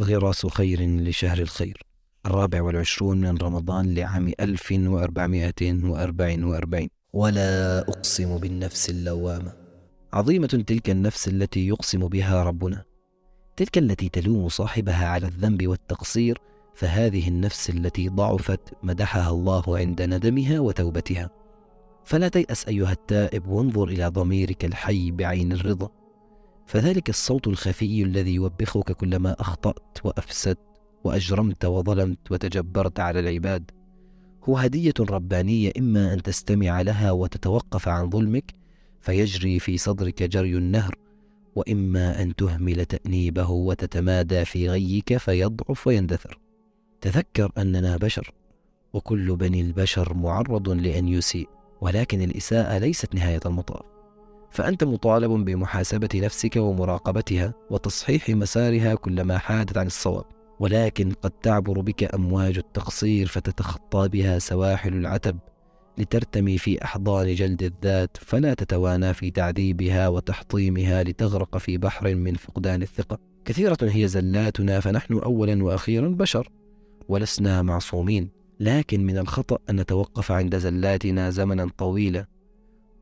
غراس خير لشهر الخير. الرابع والعشرون من رمضان لعام 1444 ولا أقسم بالنفس اللوامة. عظيمة تلك النفس التي يقسم بها ربنا. تلك التي تلوم صاحبها على الذنب والتقصير فهذه النفس التي ضعفت مدحها الله عند ندمها وتوبتها. فلا تيأس أيها التائب وانظر إلى ضميرك الحي بعين الرضا. فذلك الصوت الخفي الذي يوبخك كلما أخطأت وأفسدت وأجرمت وظلمت وتجبرت على العباد. هو هدية ربانية إما أن تستمع لها وتتوقف عن ظلمك فيجري في صدرك جري النهر وإما أن تهمل تأنيبه وتتمادى في غيك فيضعف ويندثر. تذكر أننا بشر وكل بني البشر معرض لأن يسيء ولكن الإساءة ليست نهاية المطاف. فأنت مطالب بمحاسبة نفسك ومراقبتها وتصحيح مسارها كلما حادت عن الصواب ولكن قد تعبر بك أمواج التقصير فتتخطى بها سواحل العتب لترتمي في أحضان جلد الذات فلا تتوانى في تعذيبها وتحطيمها لتغرق في بحر من فقدان الثقة. كثيرة هي زلاتنا فنحن أولا وأخيرا بشر ولسنا معصومين. لكن من الخطأ أن نتوقف عند زلاتنا زمنا طويلا.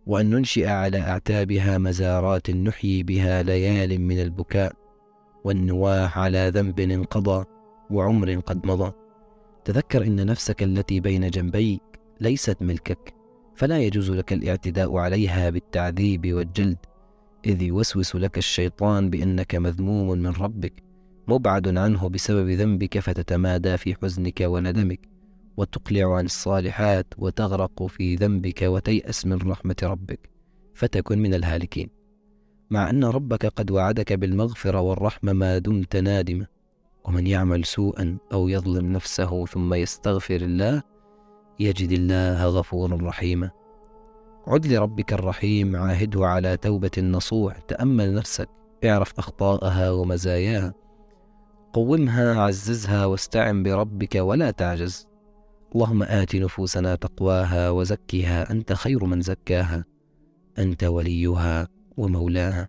وأن ننشئ على أعتابها مزارات نحيي بها ليال من البكاء والنواح على ذنب انقضى وعمر قد مضى. تذكر إن نفسك التي بين جنبيك ليست ملكك فلا يجوز لك الاعتداء عليها بالتعذيب والجلد إذ يوسوس لك الشيطان بأنك مذموم من ربك مبعد عنه بسبب ذنبك فتتمادى في حزنك وندمك. وتقلع عن الصالحات وتغرق في ذنبك وتيأس من رحمة ربك فتكن من الهالكين. مع أن ربك قد وعدك بالمغفرة والرحمة ما دمت نادما. ومن يعمل سوءا أو يظلم نفسه ثم يستغفر الله يجد الله غفورا رحيما. عد لربك الرحيم عاهده على توبة نصوح تأمل نفسك اعرف أخطاءها ومزاياها. قومها عززها واستعن بربك ولا تعجز. اللهم آت نفوسنا تقواها وزكها أنت خير من زكاها أنت وليها ومولاها.